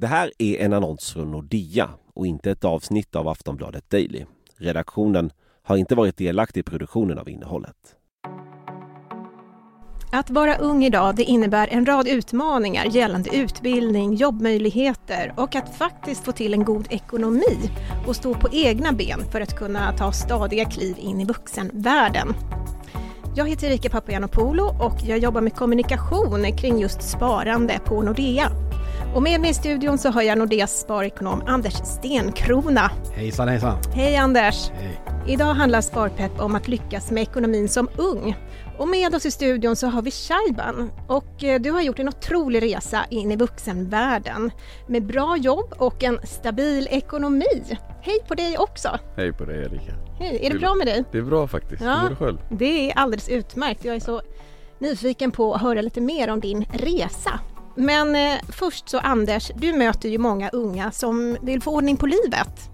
Det här är en annons från Nordea och inte ett avsnitt av Aftonbladet Daily. Redaktionen har inte varit delaktig i produktionen av innehållet. Att vara ung idag det innebär en rad utmaningar gällande utbildning, jobbmöjligheter och att faktiskt få till en god ekonomi och stå på egna ben för att kunna ta stadiga kliv in i vuxenvärlden. Jag heter Erika Papagiannopoulou och jag jobbar med kommunikation kring just sparande på Nordea. Och med mig i studion så har jag Nordeas sparekonom Anders Stenkrona. Hejsan hejsan! Hej Anders! Hej. Idag handlar Sparpepp om att lyckas med ekonomin som ung. Och med oss i studion så har vi Shaiban och eh, du har gjort en otrolig resa in i vuxenvärlden med bra jobb och en stabil ekonomi. Hej på dig också! Hej på dig Erika. Hej, är det bra med dig? Det är bra faktiskt. Ja. Hur själv? Det är alldeles utmärkt. Jag är så nyfiken på att höra lite mer om din resa. Men eh, först så Anders, du möter ju många unga som vill få ordning på livet.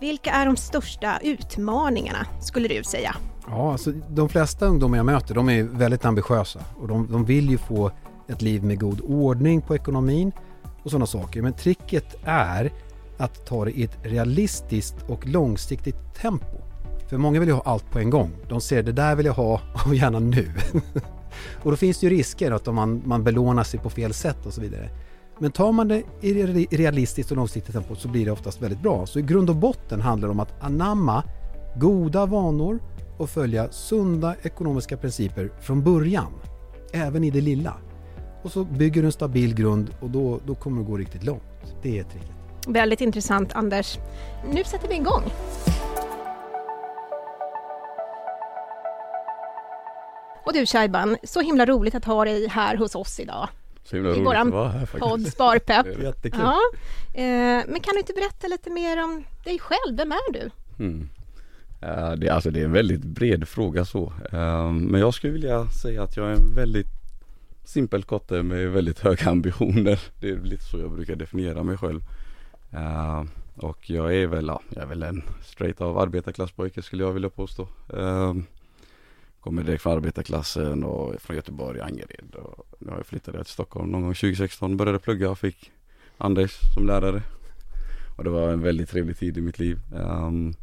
Vilka är de största utmaningarna skulle du säga? Ja, alltså, de flesta ungdomar jag möter de är väldigt ambitiösa och de, de vill ju få ett liv med god ordning på ekonomin och sådana saker. Men tricket är att ta det i ett realistiskt och långsiktigt tempo. För många vill ju ha allt på en gång. De ser det där vill jag ha och gärna nu. och då finns det ju risker att om man, man belånar sig på fel sätt och så vidare. Men tar man det i realistiskt och långsiktigt tempo så blir det oftast väldigt bra. Så i grund och botten handlar det om att anamma goda vanor och följa sunda ekonomiska principer från början. Även i det lilla. Och så bygger du en stabil grund och då, då kommer det gå riktigt långt. Det är tricket. Väldigt intressant Anders. Nu sätter vi igång. Och du Shaiban, så himla roligt att ha dig här hos oss idag. Så himla I roligt våran att vara här faktiskt. Podd Sparpepp. Jättekul. Ja. Eh, men kan du inte berätta lite mer om dig själv? Vem är du? Mm. Det, är- alltså det är en väldigt bred fråga så. Ehm, men jag skulle vilja säga att jag är en väldigt simpel kotte med väldigt höga ambitioner. Det är lite så jag brukar definiera mig själv. Och jag är väl, ja, jag är väl en straight av arbetarklasspojke skulle jag vilja påstå kommer direkt från arbetarklassen och från Göteborg, Angered. Och nu har jag flyttat till Stockholm någon gång 2016. Började plugga och fick Anders som lärare. Och det var en väldigt trevlig tid i mitt liv. Um,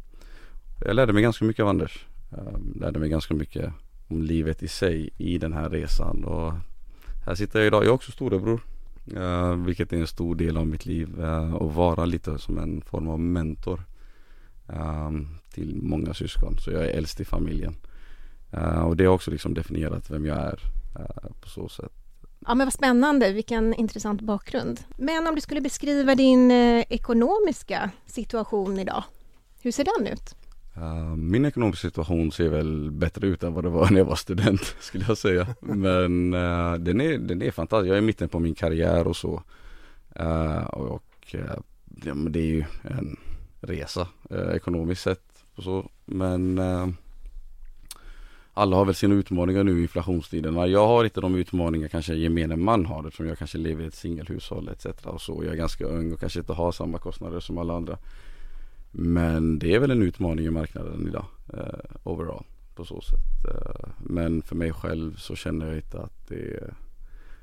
jag lärde mig ganska mycket av Anders. Um, lärde mig ganska mycket om livet i sig i den här resan. Och här sitter jag idag. Jag är också storebror. Uh, vilket är en stor del av mitt liv. Uh, och vara lite som en form av mentor. Um, till många syskon. Så jag är äldst i familjen. Uh, och det har också liksom definierat vem jag är uh, på så sätt. Ja men vad spännande, vilken intressant bakgrund. Men om du skulle beskriva din eh, ekonomiska situation idag, hur ser den ut? Uh, min ekonomiska situation ser väl bättre ut än vad det var när jag var student skulle jag säga. Men den, är, den är fantastisk. Jag är i mitten på min karriär och så. Och uh, ja, det är ju en resa ekonomiskt sett. Och så. Men alla har väl sina utmaningar nu i inflationstiderna. Jag har inte de utmaningar kanske gemene man har eftersom jag kanske lever i ett singelhushåll etc. Och så. Jag är ganska ung och kanske inte har samma kostnader som alla andra. Men det är väl en utmaning i marknaden idag eh, overall på så sätt. Eh, men för mig själv så känner jag inte att det är,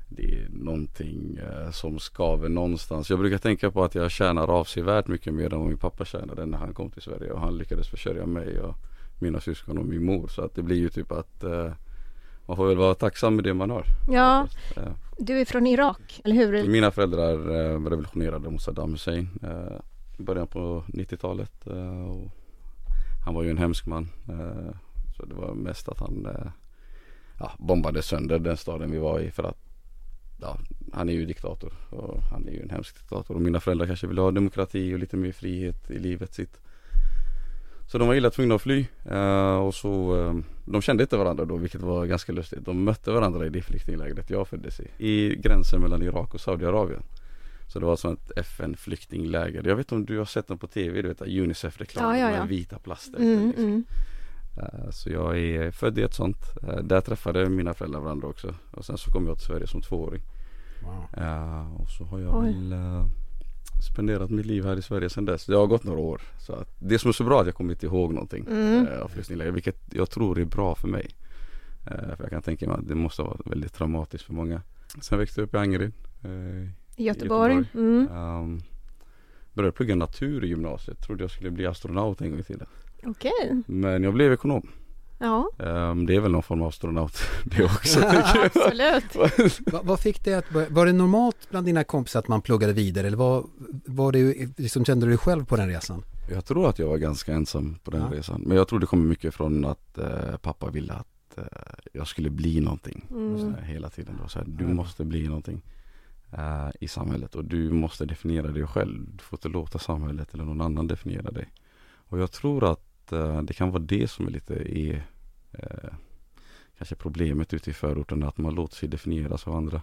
det är någonting eh, som skaver någonstans. Jag brukar tänka på att jag tjänar avsevärt mycket mer än vad min pappa tjänade när han kom till Sverige och han lyckades försörja mig och mina syskon och min mor. Så att det blir ju typ att eh, man får väl vara tacksam med det man har. Ja, eh, du är från Irak, eller hur? mina föräldrar eh, revolutionerade mot Saddam Hussein eh, i början på 90-talet. Eh, och han var ju en hemsk man. Eh, så det var mest att han ja, bombade sönder den staden vi var i för att ja, han är ju diktator och han är ju en hemsk diktator och mina föräldrar kanske ville ha demokrati och lite mer frihet i livet sitt. Så de var illa tvungna att fly eh, och så eh, De kände inte varandra då vilket var ganska lustigt. De mötte varandra i det flyktinglägret jag föddes i. I gränsen mellan Irak och Saudiarabien. Så det var som ett FN-flyktingläger. Jag vet inte om du har sett den på TV, du vet Unicef-reklam Ja, ja, ja. med vita plaster. Mm, liksom. mm. Eh, Så jag är född i ett sånt. Där träffade mina föräldrar varandra också. Och sen så kom jag till Sverige som tvååring. Wow. Och så har jag Oj. väl spenderat mitt liv här i Sverige sedan dess. Det har gått några år. Så att det som är så bra är att jag kommer inte ihåg någonting Mm. eh, av flyktingläger. Vilket jag tror är bra för mig. Eh, För jag kan tänka mig att det måste vara väldigt traumatiskt för många. Sen växte jag upp i Angered. eh, I Göteborg. Göteborg. Mm. Um, började plugga natur i gymnasiet. Trodde jag skulle bli astronaut en gång i tiden. Okej. Men jag blev ekonom. Ja, Um, det är väl någon form av astronaut det också jag. absolut. Va, vad fick det att börja, var det normalt bland dina kompisar att man pluggade vidare eller var, var det, liksom, kände du dig själv på den resan? Jag tror att jag var ganska ensam på den Ja. resan. Men jag tror det kommer mycket från att eh, pappa ville att eh, jag skulle bli någonting. Mm. Så här, hela tiden. Då. Så här, du måste bli någonting eh, i samhället och du måste definiera dig själv. Du får inte låta samhället eller någon annan definiera dig. Och jag tror att eh, det kan vara det som är lite är, eh, kanske problemet ute i förorten. Att man låter sig definieras av andra.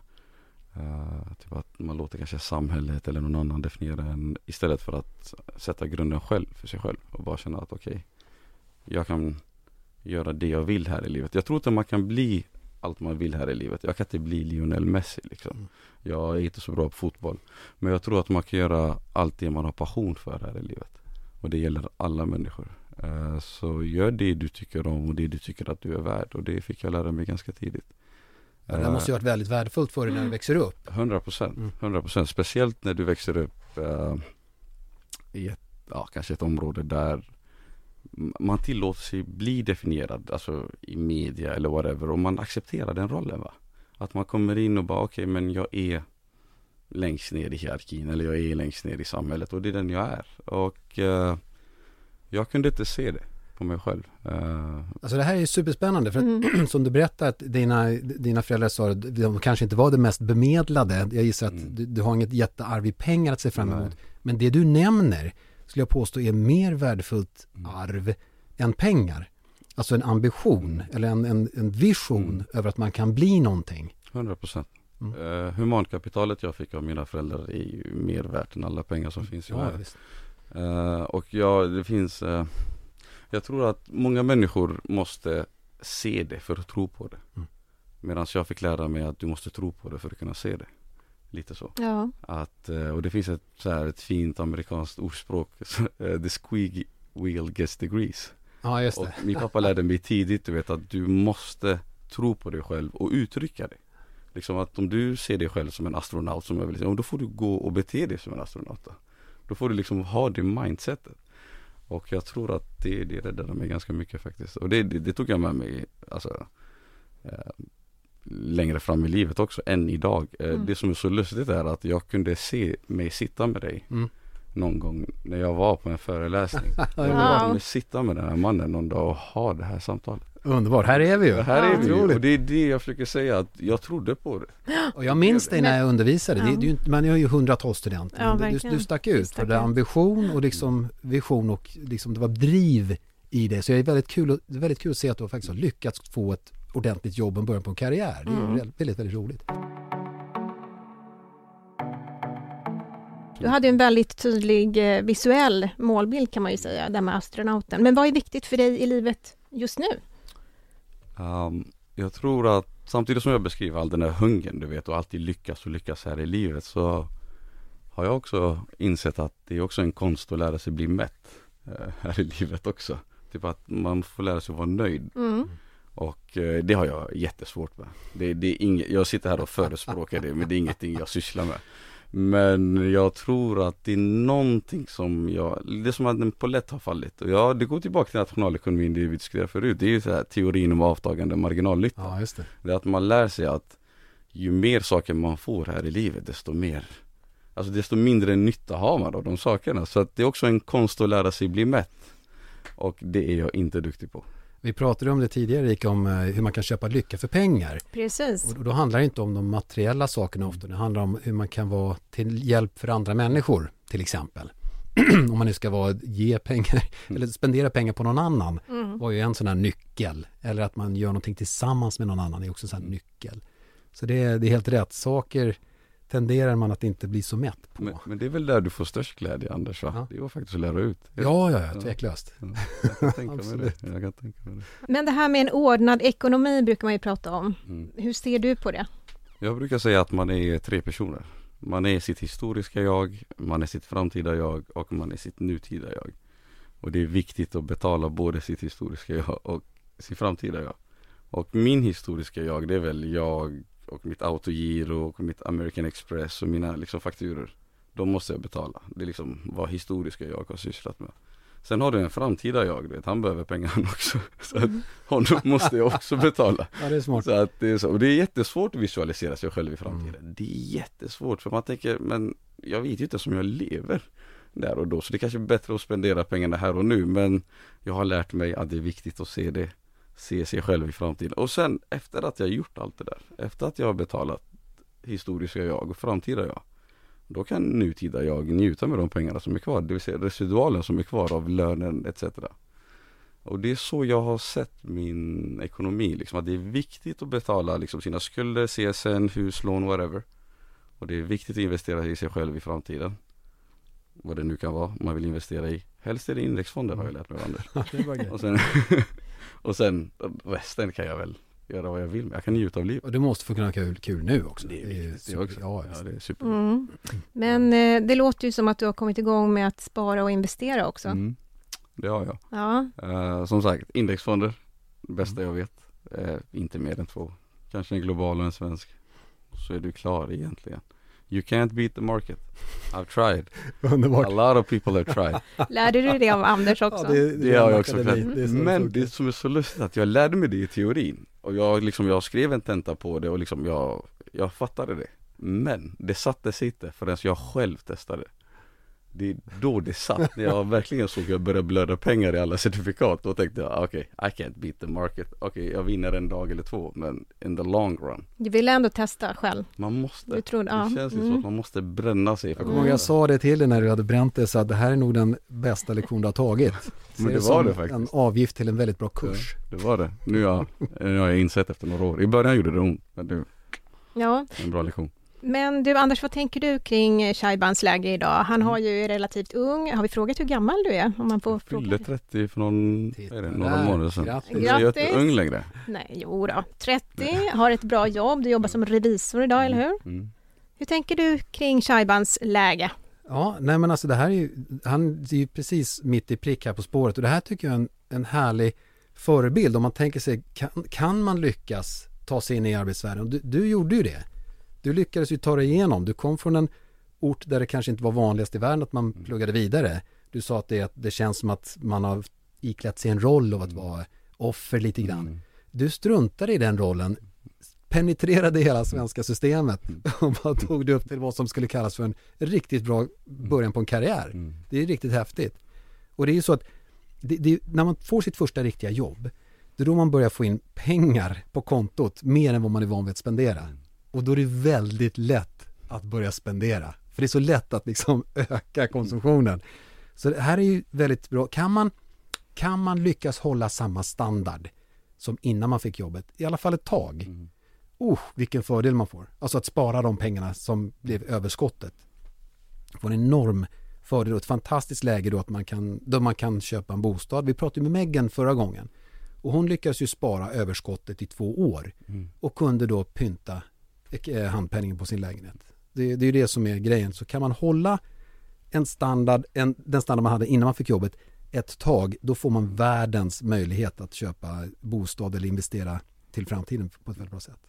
Eh, typ att man låter kanske samhället eller någon annan definiera en istället för att sätta grunden själv för sig själv och bara känna att okej, jag kan göra det jag vill här i livet. Jag tror inte man kan bli allt man vill här i livet. Jag kan inte bli Lionel Messi liksom. Mm. Jag är inte så bra på fotboll. Men jag tror att man kan göra allt det man har passion för här i livet. Och det gäller alla människor. Eh, Så gör det du tycker om och det du tycker att du är värd. Och det fick jag lära mig ganska tidigt. Ja, det måste ju ha varit väldigt värdefullt för dig när du växer upp. 100 procent, Mm. 100 procent. Speciellt när du växer upp eh, i ett, ja, kanske ett område där man tillåter sig bli definierad, alltså i media eller whatever och man accepterar den rollen va. Att man kommer in och bara okej men jag är längst ner i hierarkin eller jag är längst ner i samhället och det är den jag är. Och eh, jag kunde inte se det på mig själv. Eh, Alltså det här är superspännande för att Mm. som du berättade att dina, dina föräldrar sa att de kanske inte var det mest bemedlade. Jag gissar att Mm. du, du har inget jättearv i pengar att se fram emot. Nej. Men det du nämner skulle jag påstå är mer värdefullt Mm. arv än pengar. Alltså en ambition Mm. eller en, en, en vision Mm. över att man kan bli någonting. 100 procent. Mm. Eh, humankapitalet jag fick av mina föräldrar är ju mer värt än alla pengar som finns i världen. Eh, och ja, det finns eh, Jag tror att många människor måste se det för att tro på det. Mm. Medan jag fick lära mig att du måste tro på det för att kunna se det. Lite så. Ja. Att, eh, och det finns ett, så här, ett fint amerikanskt ordspråk. the squeaky wheel gets the grease. Ja, just Och det. min pappa lärde mig tidigt, du vet att du måste tro på dig själv och uttrycka det. Liksom att om du ser dig själv som en astronaut som jag vill säga, då får du gå och bete dig som en astronaut. Då, då får du liksom ha det mindsetet. Och jag tror att det, det räddade mig ganska mycket faktiskt. Och det, det, det tog jag med mig, alltså eh, längre fram i livet också än idag. Eh, Mm. Det som är så lustigt är att jag kunde se mig sitta med dig Mm. någon gång när jag var på en föreläsning. Ja, Jag kunde sitta med den här mannen någon dag och ha det här samtalet. Underbart, här är vi ju. Det här är vi ju. Och det är det jag försöker säga att jag trodde på det. Och jag minns dig när jag undervisade. Det, Ja. det är ju man är ju hundratals studenter. Ja, du, du stack ut. Stack för det ambition och liksom vision och liksom det var driv i det. Så det är väldigt kul, att- det är väldigt kul att se att du faktiskt har lyckats få ett ordentligt jobb och början på en karriär. Det är Mm. väldigt, väldigt roligt. Du hade en väldigt tydlig eh, visuell målbild kan man ju säga, där med astronauten. Men vad är viktigt för dig i livet just nu? Um, jag tror att samtidigt som jag beskriver all den här hungern du vet och alltid lyckas och lyckas här i livet så har jag också insett att det är också en konst att lära sig bli mätt eh, här i livet också. Typ att man får lära sig vara nöjd Mm. och eh, det har jag jättesvårt med. Det, det är inget, jag sitter här och förespråkar det men det är ingenting jag sysslar med. Men jag tror att det är någonting som jag, det är som att en polett har fallit. Och ja, det går tillbaka till nationalekonomin, det vi diskuterade förut. Det är ju så här teorin om avtagande marginalnytta. Ja, just det. Det är att man lär sig att ju mer saker man får här i livet, desto mer Alltså desto mindre nytta har man av de sakerna. Så att det är också en konst att lära sig bli mätt. Och det är jag inte duktig på. Vi pratade om det tidigare, Rika, om eh, hur man kan köpa lycka för pengar. Precis. Och då handlar det inte om de materiella sakerna ofta. Det handlar om hur man kan vara till hjälp för andra människor, till exempel. om man nu ska vara, ge pengar, eller spendera pengar på någon annan, Mm. var ju en sån här nyckel. Eller att man gör någonting tillsammans med någon annan är också en sån här nyckel. Så det är, det är helt rätt. Saker tenderar man att inte bli så mätt på. Men, men det är väl där du får störst glädje Anders va? Ja. Det var faktiskt att lära ut. Ja, ja, ja, tveklöst. Jag kan tänka mig det. Jag kan tänka mig det. Men det här med en ordnad ekonomi brukar man ju prata om. Mm. Hur ser du på det? Jag brukar säga att man är tre personer. Man är sitt historiska jag, man är sitt framtida jag och man är sitt nutida jag. Och det är viktigt att betala både sitt historiska jag och sitt framtida jag. Och min historiska jag, det är väl jag och mitt autogiro och mitt American Express och mina liksom fakturor. De måste jag betala. Det är liksom vad historiska jag har sysslat med. Sen har du en framtida jag, vet, han behöver pengarna också. Så att honom måste jag också betala. Ja, det är smart. Så att det är så. Och det är jättesvårt att visualisera sig själv i framtiden. Mm. Det är jättesvårt för man tänker, men jag vet ju inte som jag lever där och då. Så det kanske är bättre att spendera pengarna här och nu. Men jag har lärt mig att det är viktigt att se det, se sig själv i framtiden. Och sen efter att jag gjort allt det där, efter att jag har betalat historiska jag och framtida jag. Då kan nutida jag njuta med de pengarna som är kvar, det vill säga residualen som är kvar av lönen etc. Och det är så jag har sett min ekonomi, liksom, att det är viktigt att betala liksom, sina skulder, CSN, huslån, whatever. Och det är viktigt att investera i sig själv i framtiden. Vad det nu kan vara man vill investera i. Helst är det indexfonder har jag lärt mig Anders. och, sen, och sen resten kan jag väl göra vad jag vill med. Jag kan njuta av livet. Och du måste få kunna ha kul, kul nu också. Det är, det är super, också. Ja, ja, det är super. Mm. Men eh, det låter ju som att du har kommit igång med att spara och investera också. Mm. Det har jag. Ja. Uh, som sagt, indexfonder, det bästa jag vet. Uh, inte mer än två. Kanske en global och en svensk. Så är du klar egentligen. You can't beat the market. I've tried. Underbart. A lot of people have tried. Lärde du det av Anders också? Ja, det, det, det har jag också. Det Men det som är så lustigt att jag lärde mig det i teorin. Och jag, liksom, jag skrev en tenta på det och liksom jag, jag fattade det. Men det sattes inte förrän jag själv testade det är då det satt, när jag verkligen såg att jag började blöda pengar i alla certifikat. Då tänkte jag, okej, okay, I can't beat the market. Okej, okay, jag vinner en dag eller två, men in the long run. Du ville ändå testa själv? Man måste. Du trodde, ja. Det känns ju mm. så att man måste bränna sig. Jag kommer ihåg jag sa det till dig när du hade bränt det, så att det här är nog den bästa lektion du har tagit. men det var det faktiskt. en avgift till en väldigt bra kurs. Ja, det var det. Nu har, nu har jag insett efter några år. I början gjorde det ont, men nu, ja. en bra lektion. Men du Anders, vad tänker du kring Shaibans läge idag? Han har ju är relativt ung. Har vi frågat hur gammal du är? Om man får jag fyllde 30 för någon, är det, några månader sedan. Grattis. Jag är inte ung längre. Nej, jo då. 30, har ett bra jobb. Du jobbar som revisor idag, mm. eller hur? Mm. Hur tänker du kring Shaibans läge? Ja, nej men alltså det här är ju, han är ju precis mitt i prick här på spåret och det här tycker jag är en, en härlig förebild om man tänker sig, kan, kan man lyckas ta sig in i arbetsvärlden? Du, du gjorde ju det. Du lyckades ju ta dig igenom. Du kom från en ort där det kanske inte var vanligast i världen att man mm. pluggade vidare. Du sa att det, det känns som att man har iklätt sig en roll av att mm. vara offer lite grann. Mm. Du struntade i den rollen, penetrerade hela svenska systemet och bara tog det upp till vad som skulle kallas för en riktigt bra början på en karriär. Det är riktigt häftigt. Och det är ju så att det, det, när man får sitt första riktiga jobb, det är då man börjar få in pengar på kontot mer än vad man är van vid att spendera. Och då är det väldigt lätt att börja spendera. För det är så lätt att liksom öka konsumtionen. Så det här är ju väldigt bra. Kan man, kan man lyckas hålla samma standard som innan man fick jobbet, i alla fall ett tag. Mm. Oh, vilken fördel man får. Alltså att spara de pengarna som blev överskottet. Får en enorm fördel och ett fantastiskt läge då att man kan, då man kan köpa en bostad. Vi pratade med Meghan förra gången. Och hon lyckades ju spara överskottet i två år mm. och kunde då pynta handpenningen på sin lägenhet. Det, det är ju det som är grejen. Så kan man hålla en standard, en, den standard man hade innan man fick jobbet ett tag, då får man världens möjlighet att köpa bostad eller investera till framtiden på ett väldigt bra sätt.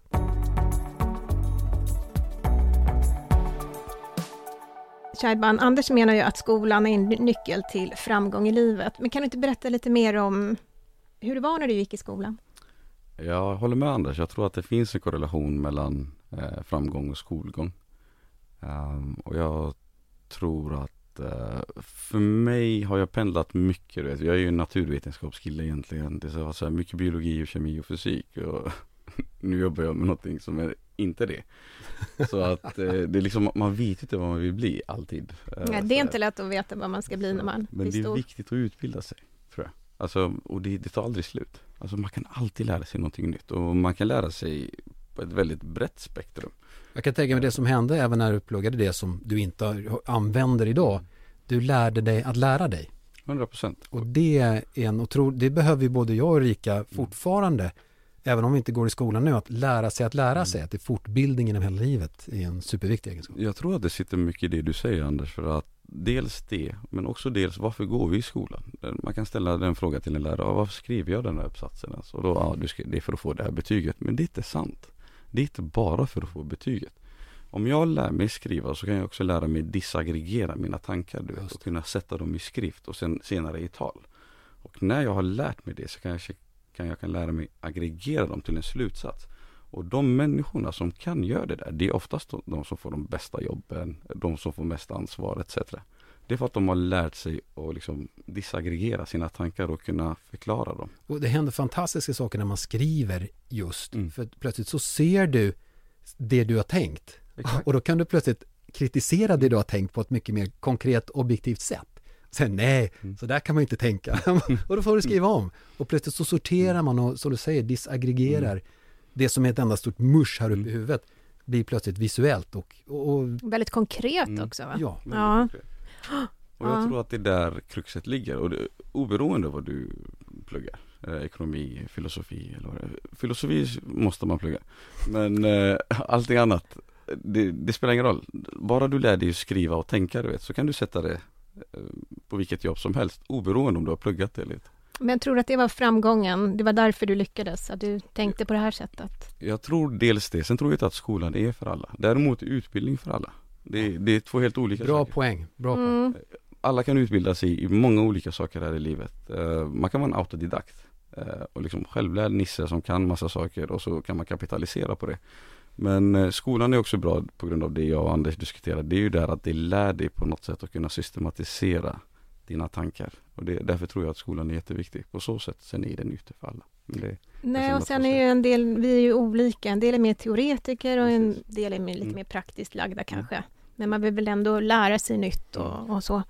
Shaiban, Anders menar ju att skolan är en nyckel till framgång i livet. Men kan du inte berätta lite mer om hur det var när du gick i skolan? Jag håller med Anders. Jag tror att det finns en korrelation mellan eh, framgång och skolgång. Um, och jag tror att uh, för mig har jag pendlat mycket. Vet. Jag är ju en naturvetenskapskille egentligen. Det är så här mycket biologi och kemi och fysik. Och nu jobbar jag med någonting som är inte det. Så att eh, det är liksom, man vet inte vad man vill bli alltid. Eh, Nej, det är inte lätt att veta vad man ska bli när man Men det är viktigt att utbilda sig, tror jag. Alltså, och det, det tar aldrig slut. Alltså man kan alltid lära sig någonting nytt och man kan lära sig på ett väldigt brett spektrum. Jag kan tänka mig det som hände även när du pluggade det som du inte använder idag. Du lärde dig att lära dig. 100 procent. Och det är en otrolig, det behöver ju både jag och Rika fortfarande, mm. även om vi inte går i skolan nu, att lära sig att lära mm. sig, att det är fortbildning genom hela livet är en superviktig egenskap. Jag tror att det sitter mycket i det du säger Anders, för att dels det, men också dels varför går vi i skolan? Man kan ställa den frågan till en lärare, varför skriver jag den här uppsatsen? Så då, ja, det är för att få det här betyget, men det är inte sant. Det är inte bara för att få betyget. Om jag lär mig skriva så kan jag också lära mig disaggregera mina tankar du vet, och kunna sätta dem i skrift och sen senare i tal. Och när jag har lärt mig det så kan jag, kan jag kan lära mig aggregera dem till en slutsats. Och de människorna som kan göra det där, det är oftast de som får de bästa jobben, de som får mest ansvar etc. Det är för att de har lärt sig att liksom disaggregera sina tankar och kunna förklara dem. Och det händer fantastiska saker när man skriver just. Mm. För plötsligt så ser du det du har tänkt. Exakt. Och då kan du plötsligt kritisera det du har tänkt på ett mycket mer konkret objektivt sätt. Sen nej, Mm. så där kan man inte tänka. och då får du skriva om. Och plötsligt så sorterar man och som du säger disaggregerar det som är ett enda stort mush här uppe Mm. i huvudet. Blir plötsligt visuellt och, och, och Väldigt konkret Mm. också va? ja. Ja. Och jag Ja. tror att det är där kruxet ligger och det, oberoende av vad du pluggar. Eh, ekonomi, filosofi eller vad det är. Filosofi måste man plugga. Men eh, allting annat, det, det spelar ingen roll. Bara du lär dig skriva och tänka du vet, så kan du sätta det eh, på vilket jobb som helst. Oberoende om du har pluggat det eller inte. Men tror du att det var framgången? Det var därför du lyckades? Att du tänkte på det här sättet? Jag tror dels det. Sen tror jag inte att skolan är för alla. Däremot är utbildning för alla. Det, det är två helt olika Bra saker. poäng. Bra poäng. Mm. alla kan utbilda sig i många olika saker här i livet. Eh, man kan vara en autodidakt eh, och liksom självlärd nisse som kan massa saker och så kan man kapitalisera på det. Men eh, skolan är också bra på grund av det jag och Anders diskuterade. Det är ju där att det lär dig på något sätt att kunna systematisera dina tankar. Och det, därför tror jag att skolan är jätteviktig. På så sätt, sen är den ute för alla. Det, Nej, och sen är ju en del, vi är ju olika. En del är mer teoretiker och en del är mer, lite Mm. mer praktiskt lagda kanske. Men man vill väl ändå lära sig nytt och, och så.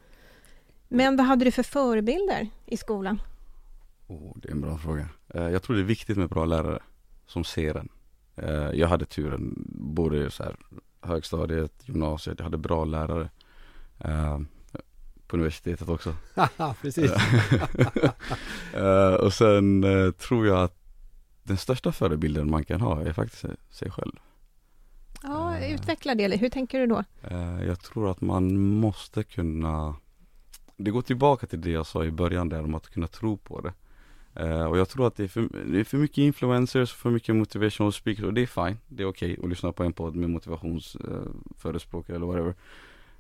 Men vad hade du för förebilder i skolan? oh, det är en bra fråga. Eh, jag tror det är viktigt med bra lärare som ser en. Eh, jag hade turen, både så här, högstadiet, gymnasiet, jag hade bra lärare. Eh, på universitetet också. Precis. Och sen tror jag att den största förebilden man kan ha är faktiskt sig själv. Ja, utveckla det. Hur tänker du då? Eh, jag tror att man måste kunna Det går tillbaka till det jag sa i början där om att kunna tro på det. Eh, och jag tror att det är, för, det är för mycket influencers, för mycket motivational speakers och det är fine. Det är okej att lyssna på en podd med motivationsförespråkare eh, eller whatever.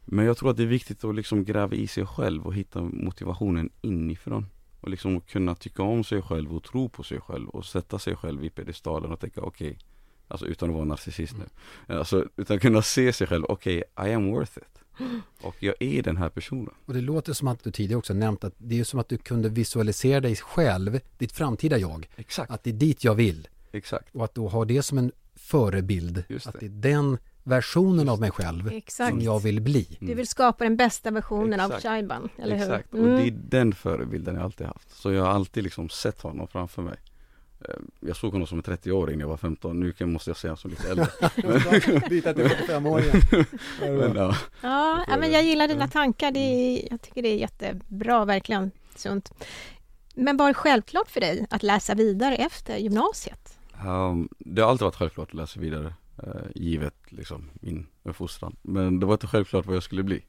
Men jag tror att det är viktigt att liksom gräva i sig själv och hitta motivationen inifrån. Och liksom kunna tycka om sig själv och tro på sig själv och sätta sig själv i pedestalen och tänka okej Alltså utan att vara narcissist nu. Alltså utan kunna se sig själv, okej I am worth it. Och jag är den här personen. Och det låter som att du tidigare också nämnt att det är som att du kunde visualisera dig själv, ditt framtida jag. Exakt. Att det är dit jag vill. Exakt. Och att då ha det som en förebild. Just att det. det är den versionen av mig själv Exakt. som jag vill bli. Du vill skapa den bästa versionen av Exakt. Shaiban, eller hur? Exakt, och Mm. det är den förebilden jag alltid haft. Så jag har alltid liksom sett honom framför mig. Eh, Jag såg honom som en 30-åring när jag var 15, nu kan- måste jag honom som lite äldre. Byta till 45-åringen. Men, ja. Ja, men jag gillar dina tankar. Det är, jag tycker det är jättebra, verkligen sunt. Men var det självklart för dig att läsa vidare efter gymnasiet? Um, det har alltid varit självklart att läsa vidare, eh, givet liksom min uppfostran. Men det var inte självklart vad jag skulle bli.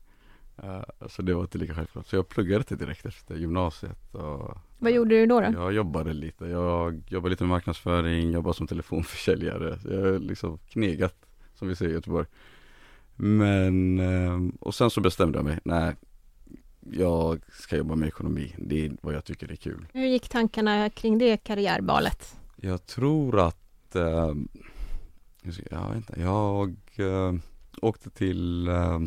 Uh, så det var inte lika självklart. Så jag pluggade inte direkt efter gymnasiet. Och, Vad gjorde du då? då? Jag jobbade lite. Jag jobbade lite med marknadsföring, jobbade som telefonförsäljare. Så jag har liksom knegat, som vi säger i Göteborg. Men, ehm, och sen så bestämde jag mig, nej, jag ska jobba med ekonomi. Det är vad jag tycker är kul. Hur gick tankarna kring det karriärvalet? Jag tror att, eh, jag vet inte, jag eh, åkte till, eh,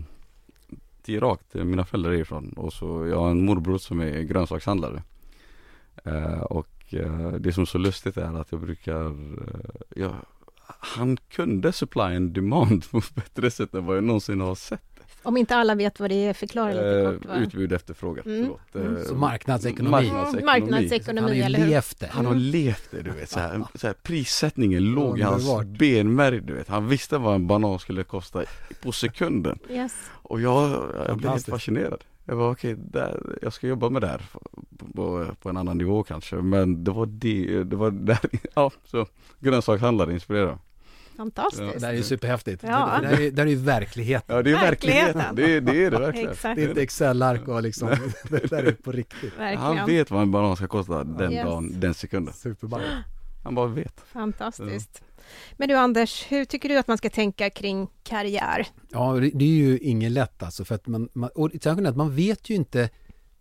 till Irak, där mina föräldrar är ifrån och så jag har en morbror som är grönsakshandlare. Eh, och eh, det som är så lustigt är att jag brukar, eh, jag, han kunde supply and demand på ett bättre sätt än vad jag någonsin har sett. Om inte alla vet vad det är, förklara lite kort. Eh, Va? utbud efterfrågan, Mm. förlåt. Mm. Eh, Så marknadsekonomi. marknadsekonomi. Marknadsekonomi, Han har ju eller levt det. Han har levt det du vet, så här, så här, prissättningen låg i hans benmärg du vet. Han visste vad en banan skulle kosta på sekunden. Yes. Och jag, jag blev helt fascinerad. Jag var okej, där, jag ska jobba med det här på, på en annan nivå kanske. Men det var det, det var där, ja så grönsakshandlare inspirerade. Fantastiskt. Det här är ju superhäftigt. Ja. Det, det, här är, det här är ju verkligheten. Ja det är Verkligheten. verkligheten, det, är- det är det verkligen. Exakt. Det är inte Excel-ark och liksom, det där är på riktigt. Verkligen. Han vet vad en banan ska kosta den Yes. dagen, den sekunden. Superbra. man bara vet. Fantastiskt. Men du Anders, hur tycker du att man ska tänka kring karriär? Ja, det det är ju inget lätt alltså. För att man, man, och tanken är att man vet ju inte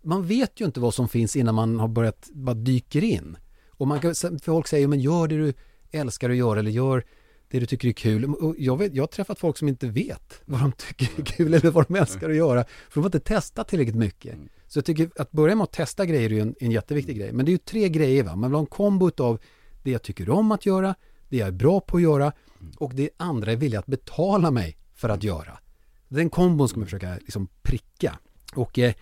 man vet ju inte vad som finns innan man har börjat, bara dyker in. Och man kan, folk säger, men gör det du älskar att göra eller gör det du tycker är kul. Och jag, vet, jag har träffat folk som inte vet vad de tycker är kul eller vad de älskar att göra. För de har inte testat tillräckligt mycket. Så jag tycker att börja med att testa grejer är en, en jätteviktig grej. Men det är ju tre grejer va. Man vill ha en kombo av det jag tycker om att göra, det jag är bra på att göra och det andra är villiga att betala mig för att göra. Den kombon ska man försöka liksom pricka. Och eh,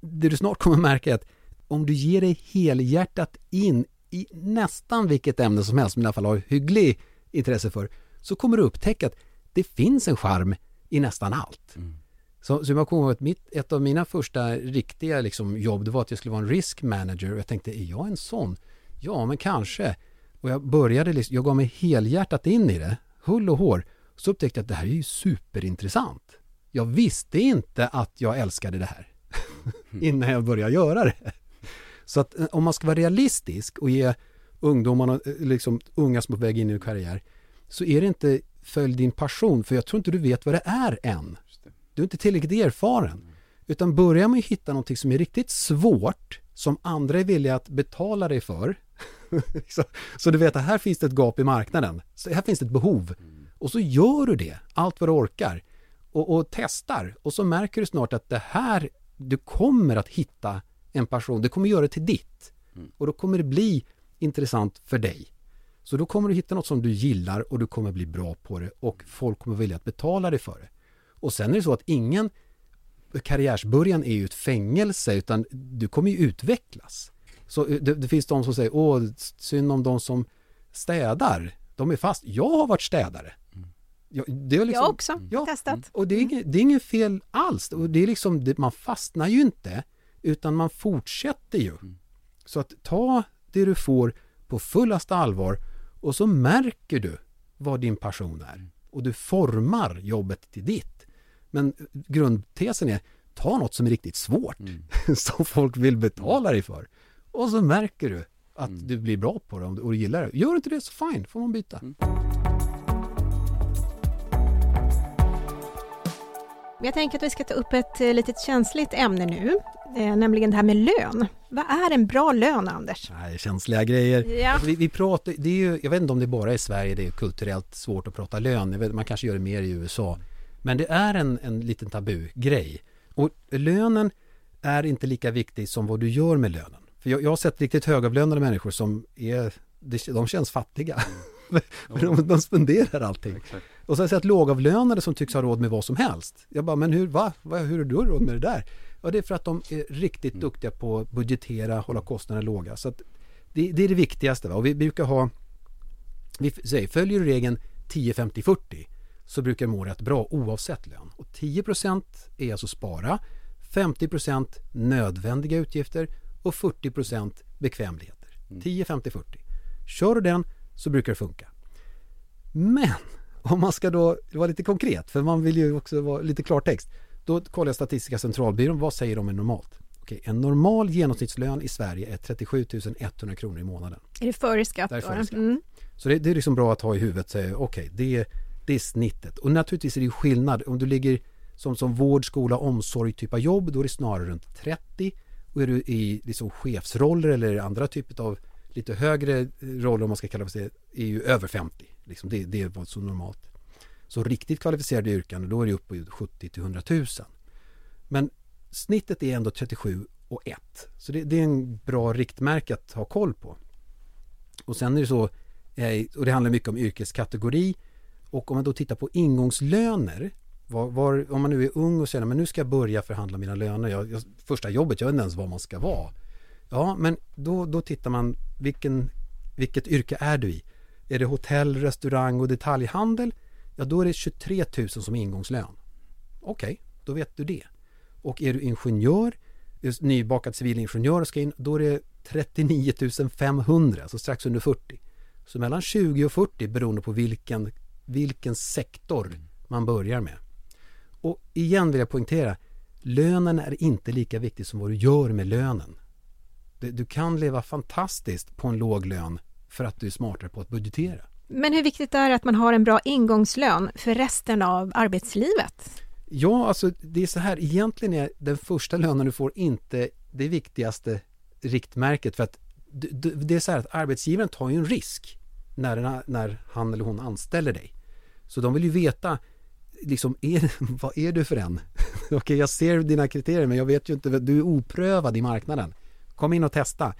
det du snart kommer märka är att om du ger dig helhjärtat in i nästan vilket ämne som helst, men i alla fall har hygglig intresse för, så kommer du upptäcka att det finns en charm i nästan allt. Mm. Så, så jag kommer ihåg att mitt, ett av mina första riktiga liksom, jobb, det var att jag skulle vara en risk manager och jag tänkte, är jag en sån? Ja, men kanske. Och jag började, liksom, jag gav mig helhjärtat in i det, hull och hår. Så upptäckte jag att det här är ju superintressant. Jag visste inte att jag älskade det här innan jag började göra det. Så att eh, om man ska vara realistisk och ge ungdomarna, eh, liksom unga som är på väg in i karriär, så är det inte följ din passion, för jag tror inte du vet vad det är än. Du är inte tillräckligt erfaren. Utan börja med att hitta någonting som är riktigt svårt, som andra är villiga att betala dig för. så, så du vet att här finns det ett gap i marknaden. Så här finns det ett behov. Och så gör du det, allt vad du orkar. Och, och testar. Och så märker du snart att det här, du kommer att hitta en passion. Du kommer göra det till ditt. Och då kommer det bli intressant för dig. Så då kommer du hitta något som du gillar och du kommer bli bra på det och folk kommer vilja att betala dig för det. Och sen är det så att ingen karriärsbörjan är ju ett fängelse utan du kommer ju utvecklas. Så eh, det, det finns de som säger, åh, synd om de som städar. De är fast. Jag har varit städare. Jag, det är liksom, jag också, ja, testat. och det är, inget, det är inget fel alls. Och det är liksom, det, man fastnar ju inte utan man fortsätter ju. Så att ta det du får på fullaste allvar och så märker du vad din passion är. Och du formar jobbet till ditt. Men grundtesen är, ta något som är riktigt svårt. som folk vill betala dig för. Och så märker du att du blir bra på det och du gillar det. Gör inte det så fine, får man byta. Jag tänker att vi ska ta upp ett eh, litet känsligt ämne nu, eh, nämligen det här med lön. Vad är en bra lön, Anders? Nej, känsliga grejer. Ja. Alltså, vi, vi pratar, det är ju, jag vet inte om det bara är i Sverige det är kulturellt svårt att prata lön. Vet, man kanske gör det mer i USA. Men det är en, en liten tabu-grej. Och lönen är inte lika viktig som vad du gör med lönen. För jag, jag har sett riktigt högavlönade människor som är, de, de känns fattiga. Men de, de spenderar allting. Exakt. Och så har jag sett lågavlönade som tycks ha råd med vad som helst. Jag bara, men hur, va hur har du råd med det där? Ja, det är för att de är riktigt duktiga på att budgetera, hålla kostnaderna låga. Så det, det är det viktigaste. Va? Och vi brukar ha, vi säger, följer du regeln 10-50-40 så brukar du må rätt bra oavsett lön. Och 10% är alltså spara, 50% nödvändiga utgifter och 40% bekvämligheter. 10-50-40. Kör du den så brukar det funka. Men om man ska då vara lite konkret, för man vill ju också vara lite klartext. Då kollar jag Statistiska centralbyrån, vad säger de är normalt? Okej, en normal genomsnittslön i Sverige är 37 100 kronor i månaden. Är det före skatt? Det är före skatt. Mm. Så det, det är liksom bra att ha i huvudet. Okej, det, det är snittet. Och naturligtvis är det skillnad. Om du ligger som, som vård, skola, omsorg typ av jobb, då är det snarare runt 30. Och är du i liksom chefsroller eller andra typer av lite högre roller, om man ska kalla det är ju över 50. Liksom det, det är vad som normalt. Så riktigt kvalificerade yrken, då är det upp på 70 till 100 000. Men snittet är ändå 37 och 1. Så det, det är en bra riktmärke att ha koll på. Och sen är det så, eh, och det handlar mycket om yrkeskategori. Och om man då tittar på ingångslöner, var, var, om man nu är ung och säger men nu ska jag börja förhandla mina löner. Jag, jag, första jobbet, jag vet inte ens vad man ska vara. Ja, men då, då tittar man, vilken, vilket yrke är du i? Är det hotell, restaurang och detaljhandel? Ja, då är det 23 000 som ingångslön. Okej, då vet du det. Och är du ingenjör, just nybakad civilingenjör och ska in, då är det 39 500, så strax under 40. Så mellan 20 och 40 beroende på vilken, vilken sektor man börjar med. Och igen vill jag poängtera, lönen är inte lika viktig som vad du gör med lönen. Du, du kan leva fantastiskt på en låg lön för att du är smartare på att budgetera. Men hur viktigt är det att man har en bra ingångslön för resten av arbetslivet? Ja, alltså det är så här, egentligen är den första lönen du får inte det viktigaste riktmärket för att det är så här att arbetsgivaren tar ju en risk när, när han eller hon anställer dig. Så de vill ju veta, liksom, är, vad är du för en? Okej, okay, jag ser dina kriterier men jag vet ju inte, du är oprövad i marknaden. Kom in och testa.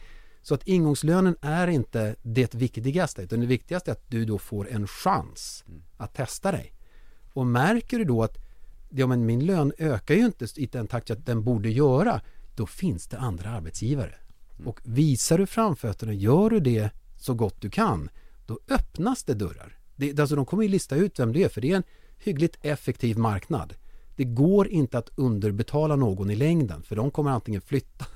Så att ingångslönen är inte det viktigaste, utan det viktigaste är att du då får en chans mm. att testa dig. Och märker du då att ja, men min lön ökar ju inte i den takt att den borde göra, då finns det andra arbetsgivare. Mm. Och visar du framfötterna, gör du det så gott du kan, då öppnas det dörrar. Det, alltså de kommer ju lista ut vem det är, för det är en hyggligt effektiv marknad. Det går inte att underbetala någon i längden, för de kommer antingen flytta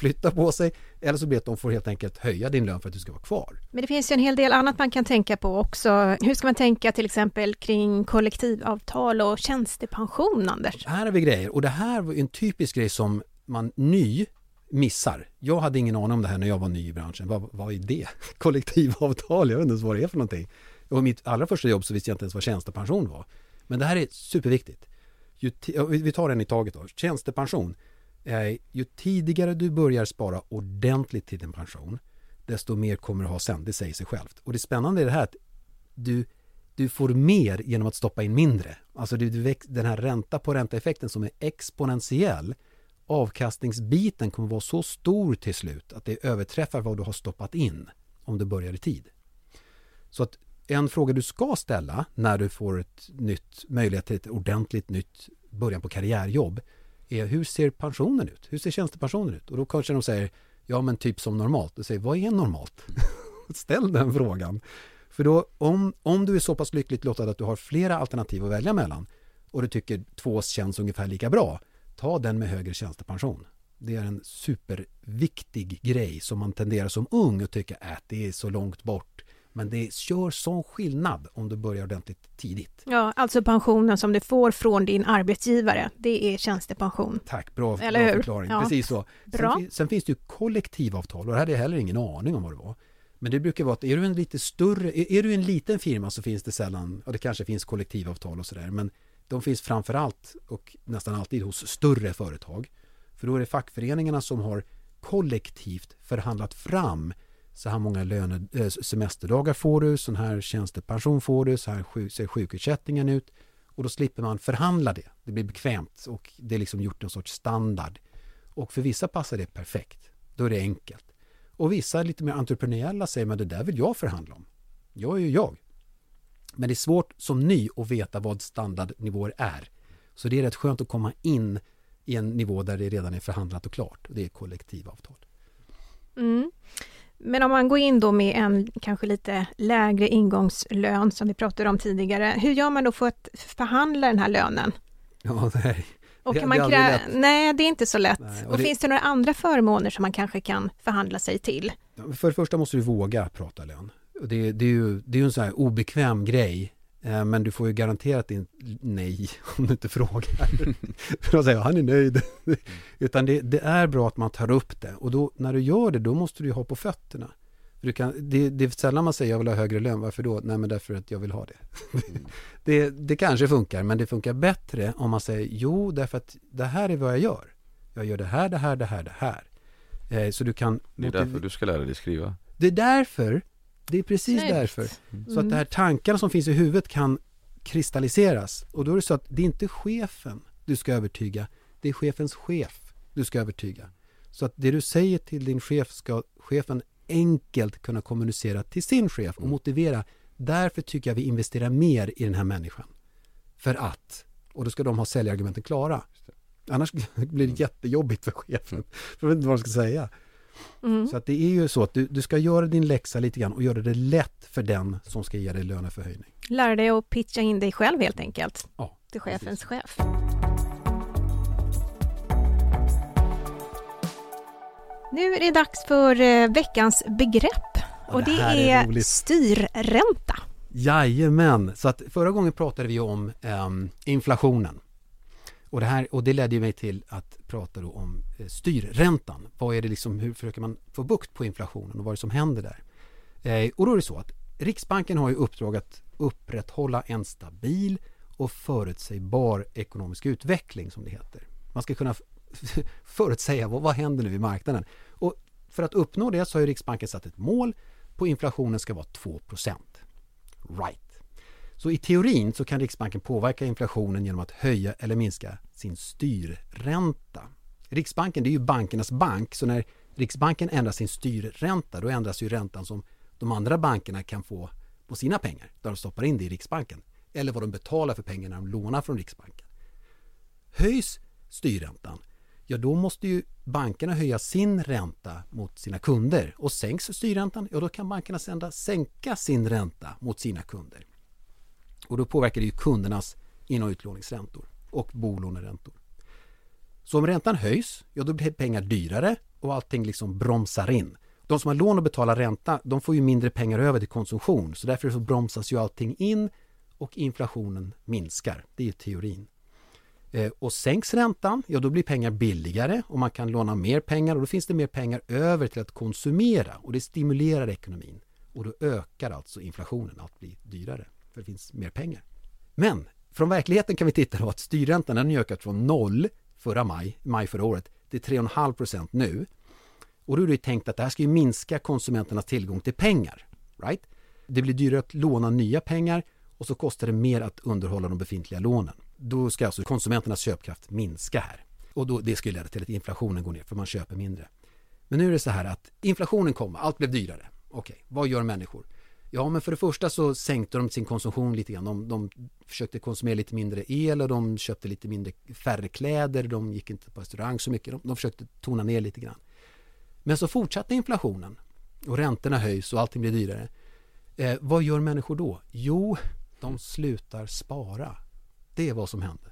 flytta på sig eller så blir det att de får helt enkelt höja din lön för att du ska vara kvar. Men det finns ju en hel del annat man kan tänka på också. Hur ska man tänka till exempel kring kollektivavtal och tjänstepension, Anders? Här har vi grejer och det här var en typisk grej som man ny missar. Jag hade ingen aning om det här när jag var ny i branschen. Vad, vad är det? Kollektivavtal? Jag vet inte ens vad det är för någonting. Och mitt allra första jobb så visste jag inte ens vad tjänstepension var. Men det här är superviktigt. vi tar en i taget då. Tjänstepension eh, ju tidigare du börjar spara ordentligt till din pension, desto mer kommer du ha sen. Det säger sig självt. Och det spännande är det här att du, du får mer genom att stoppa in mindre. Alltså du, du den här ränta på ränta-effekten som är exponentiell, avkastningsbiten kommer vara så stor till slut att det överträffar vad du har stoppat in om du börjar i tid. Så att en fråga du ska ställa när du får ett nytt möjlighet till ett ordentligt nytt början på karriärjobb är hur ser pensionen ut? Hur ser tjänstepensionen ut? Och då kanske de säger ja men typ som normalt. Och säger vad är normalt? Ställ den frågan. För då om, om du är så pass lyckligt lottad att du har flera alternativ att välja mellan och du tycker två känns ungefär lika bra, ta den med högre tjänstepension. Det är en superviktig grej som man tenderar som ung att tycka att det är så långt bort men det gör sån skillnad om du börjar ordentligt tidigt. Ja, alltså pensionen som du får från din arbetsgivare, det är tjänstepension. Tack, bra, Eller bra förklaring. Ja. Precis så. Bra. Sen, sen, finns det ju kollektivavtal och det hade jag heller ingen aning om vad det var. Men det brukar vara att är du en lite större, är, är du en liten firma så finns det sällan, och det kanske finns kollektivavtal och sådär, men de finns framför allt och nästan alltid hos större företag. För då är det fackföreningarna som har kollektivt förhandlat fram så här många löne, äh, semesterdagar får du, sån här tjänstepension får du, så här ser sjukersättningen ut. Och då slipper man förhandla det. Det blir bekvämt och det är liksom gjort en sorts standard. Och för vissa passar det perfekt. Då är det enkelt. Och vissa lite mer entreprenöriella säger men det där vill jag förhandla om. Jag är ju jag. Men det är svårt som ny att veta vad standardnivåer är. Så det är rätt skönt att komma in i en nivå där det redan är förhandlat och klart. Det är kollektivavtal. Mm. Men om man går in då med en kanske lite lägre ingångslön som vi pratade om tidigare, hur gör man då för att förhandla den här lönen? Ja, nej. Och kan det, man krä... Nej, det är inte så lätt. Nej, och, och det... finns det några andra förmåner som man kanske kan förhandla sig till? För det första måste du våga prata lön. Det, det är ju det är en sån här obekväm grej men du får ju garanterat in nej om du inte frågar. För då säger han är nöjd. Utan det, det, är bra att man tar upp det. Och då, när du gör det, då måste du ha på fötterna. Du kan, det, det är sällan man säger jag vill ha högre lön. Varför då? Nej, men därför att jag vill ha det. Mm. det. Det kanske funkar, men det funkar bättre om man säger jo, därför att det här är vad jag gör. Jag gör det här, det här, det här, det här. Eh, så du kan... Det är därför du ska lära dig skriva. Det är därför det är precis Snyggt. därför. Mm. Så att de här tankarna som finns i huvudet kan kristalliseras. Och då är det så att det är inte chefen du ska övertyga, det är chefens chef du ska övertyga. Så att det du säger till din chef ska chefen enkelt kunna kommunicera till sin chef och mm. motivera. Därför tycker jag vi investerar mer i den här människan. För att. Och då ska de ha säljargumenten klara. Annars blir det jättejobbigt för chefen. För jag vet inte vad de ska säga. Mm. Så att det är ju så att du, du ska göra din läxa lite grann och göra det lätt för den som ska ge dig löneförhöjning. Lära dig att pitcha in dig själv helt enkelt. Ja, till chefens precis. chef. Nu är det dags för eh, veckans begrepp och det, det är, är styrränta. Jajamän, så att förra gången pratade vi om um, inflationen. Och det, här, och det ledde mig till att prata om eh, styrräntan. Vad är det liksom, hur försöker man få bukt på inflationen och vad är det som händer där? Eh, och då är det så att Riksbanken har ju uppdrag att upprätthålla en stabil och förutsägbar ekonomisk utveckling som det heter. Man ska kunna förutsäga vad, vad händer nu i marknaden. Och för att uppnå det så har Riksbanken satt ett mål på inflationen ska vara 2% Right. Så i teorin så kan Riksbanken påverka inflationen genom att höja eller minska sin styrränta. Riksbanken det är ju bankernas bank så när Riksbanken ändrar sin styrränta då ändras ju räntan som de andra bankerna kan få på sina pengar där de stoppar in det i Riksbanken eller vad de betalar för pengarna de lånar från Riksbanken. Höjs styrräntan ja då måste ju bankerna höja sin ränta mot sina kunder och sänks styrräntan, ja då kan bankerna sända, sänka sin ränta mot sina kunder. Och då påverkar det ju kundernas in och utlåningsräntor och bolåneräntor. Så om räntan höjs, ja då blir pengar dyrare och allting liksom bromsar in. De som har lån och betalar ränta, de får ju mindre pengar över till konsumtion så därför så bromsas ju allting in och inflationen minskar. Det är teorin. Eh, och sänks räntan, ja då blir pengar billigare och man kan låna mer pengar och då finns det mer pengar över till att konsumera och det stimulerar ekonomin. Och då ökar alltså inflationen, allt blir dyrare för det finns mer pengar. Men från verkligheten kan vi titta på att styrräntan den har ökat från noll förra maj, maj förra året till 3,5 procent nu. Och då är det tänkt att det här ska ju minska konsumenternas tillgång till pengar. Right? Det blir dyrare att låna nya pengar och så kostar det mer att underhålla de befintliga lånen. Då ska alltså konsumenternas köpkraft minska här. Och då, det skulle leda till att inflationen går ner för man köper mindre. Men nu är det så här att inflationen kommer, allt blev dyrare. Okej, vad gör människor? Ja, men för det första så sänkte de sin konsumtion lite grann. De, de försökte konsumera lite mindre el och de köpte lite mindre färre kläder. De gick inte på restaurang så mycket. De, de försökte tona ner lite grann. Men så fortsatte inflationen och räntorna höjs och allting blir dyrare. Eh, vad gör människor då? Jo, de slutar spara. Det är vad som hände.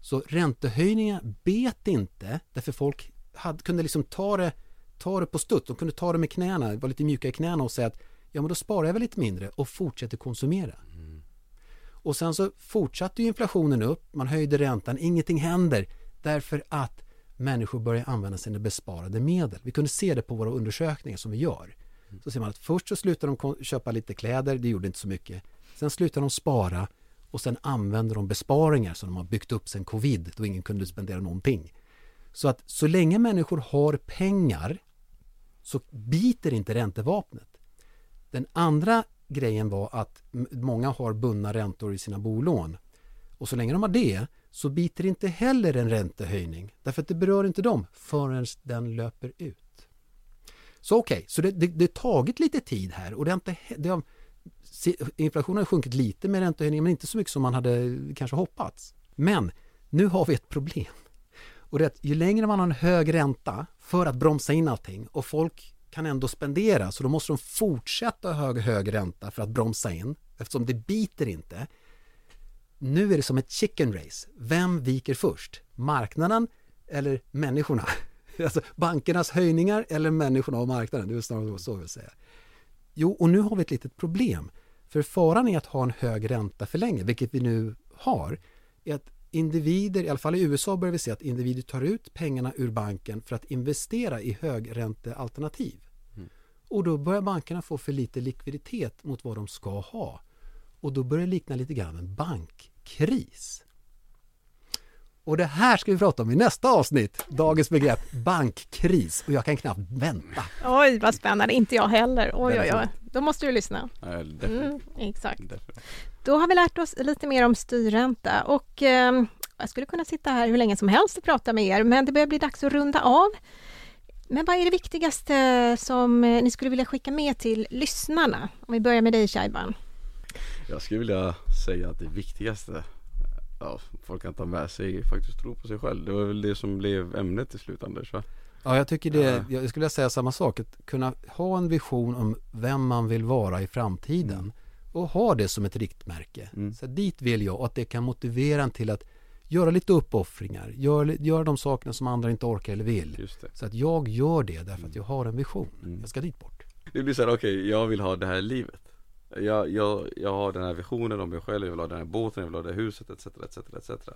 Så räntehöjningar bet inte därför folk hade, kunde liksom ta det, ta det på studs. De kunde ta det med knäna, vara lite mjuka i knäna och säga att ja men då sparar jag väl lite mindre och fortsätter konsumera. Mm. Och sen så fortsatte ju inflationen upp, man höjde räntan, ingenting händer därför att människor börjar använda sina besparade medel. Vi kunde se det på våra undersökningar som vi gör. Så ser man att först så slutar de köpa lite kläder, det gjorde inte så mycket. Sen slutar de spara och sen använder de besparingar som de har byggt upp sen covid då ingen kunde spendera någonting. Så att så länge människor har pengar så biter inte räntevapnet. Den andra grejen var att många har bundna räntor i sina bolån. Och så länge de har det så biter inte heller en räntehöjning därför att det berör inte dem förrän den löper ut. Så okej, okay, så det, det, det har tagit lite tid här och det har inte, det har, inflationen har sjunkit lite med räntehöjningen men inte så mycket som man hade kanske hoppats. Men nu har vi ett problem. Och det är att ju längre man har en hög ränta för att bromsa in allting och folk kan ändå spendera så då måste de fortsätta ha hög, hög ränta för att bromsa in eftersom det biter inte. Nu är det som ett chicken race. Vem viker först? Marknaden eller människorna? Alltså bankernas höjningar eller människorna och marknaden? Det är snarare så jag vill säga. Jo, och nu har vi ett litet problem. För faran är att ha en hög ränta för länge, vilket vi nu har, är att individer, i alla fall i USA börjar vi se att individer tar ut pengarna ur banken för att investera i högräntealternativ. Och då börjar bankerna få för lite likviditet mot vad de ska ha. Och då börjar det likna lite grann en bankkris. Och det här ska vi prata om i nästa avsnitt. Dagens begrepp bankkris. Och jag kan knappt vänta. Oj, vad spännande. Inte jag heller. Oj, oj, oj. Då måste du lyssna. mm, exakt. Då har vi lärt oss lite mer om styrränta och eh, jag skulle kunna sitta här hur länge som helst och prata med er, men det börjar bli dags att runda av. Men vad är det viktigaste som eh, ni skulle vilja skicka med till lyssnarna? Om vi börjar med dig Shaiban. Jag skulle vilja säga att det viktigaste ja, folk kan ta med sig faktiskt tro på sig själv. Det var väl det som blev ämnet i slut Anders va? Ja, jag tycker det, jag skulle säga samma sak. Att kunna ha en vision om vem man vill vara i framtiden mm. och ha det som ett riktmärke. Mm. Så dit vill jag och att det kan motivera en till att göra lite uppoffringar, göra gör de sakerna som andra inte orkar eller vill. Så att jag gör det därför att mm. jag har en vision. Mm. Jag ska dit bort. Det blir så här, okej, okay, jag vill ha det här livet. Jag, jag, jag har den här visionen om mig själv, jag vill ha den här båten, jag vill ha det här huset etc, etc, etc.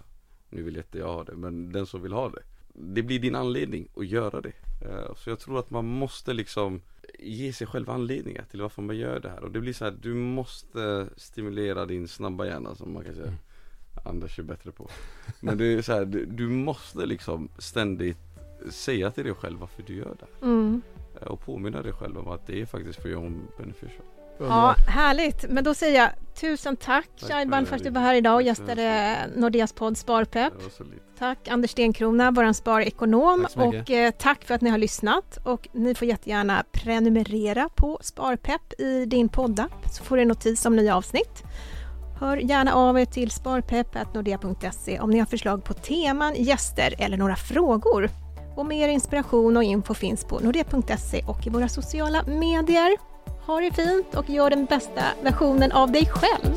Nu vill inte jag ha det, men den som vill ha det. Det blir din anledning att göra det. Eh, så jag tror att man måste liksom ge sig själv anledningar till varför man gör det här och det blir så här, du måste stimulera din snabba hjärna som man kan säga Mm. Anders är bättre på Men det är så här, du, du måste liksom ständigt säga till dig själv varför du gör det Mm. här. och påminna dig själv om att det är faktiskt för your beneficial Ja, härligt. Men då säger jag tusen tack, Tack Shaiban för att du var här idag och gästade Nordeas podd Sparpepp. Tack Anders Stenkrona, vår sparekonom och eh, tack för att ni har lyssnat och ni får jättegärna prenumerera på Sparpepp i din poddapp så får du en notis om nya avsnitt. Hör gärna av er till sparpepp.nordea.se om ni har förslag på teman, gäster eller några frågor. Och mer inspiration och info finns på nordea.se och i våra sociala medier. Ha det fint och gör den bästa versionen av dig själv.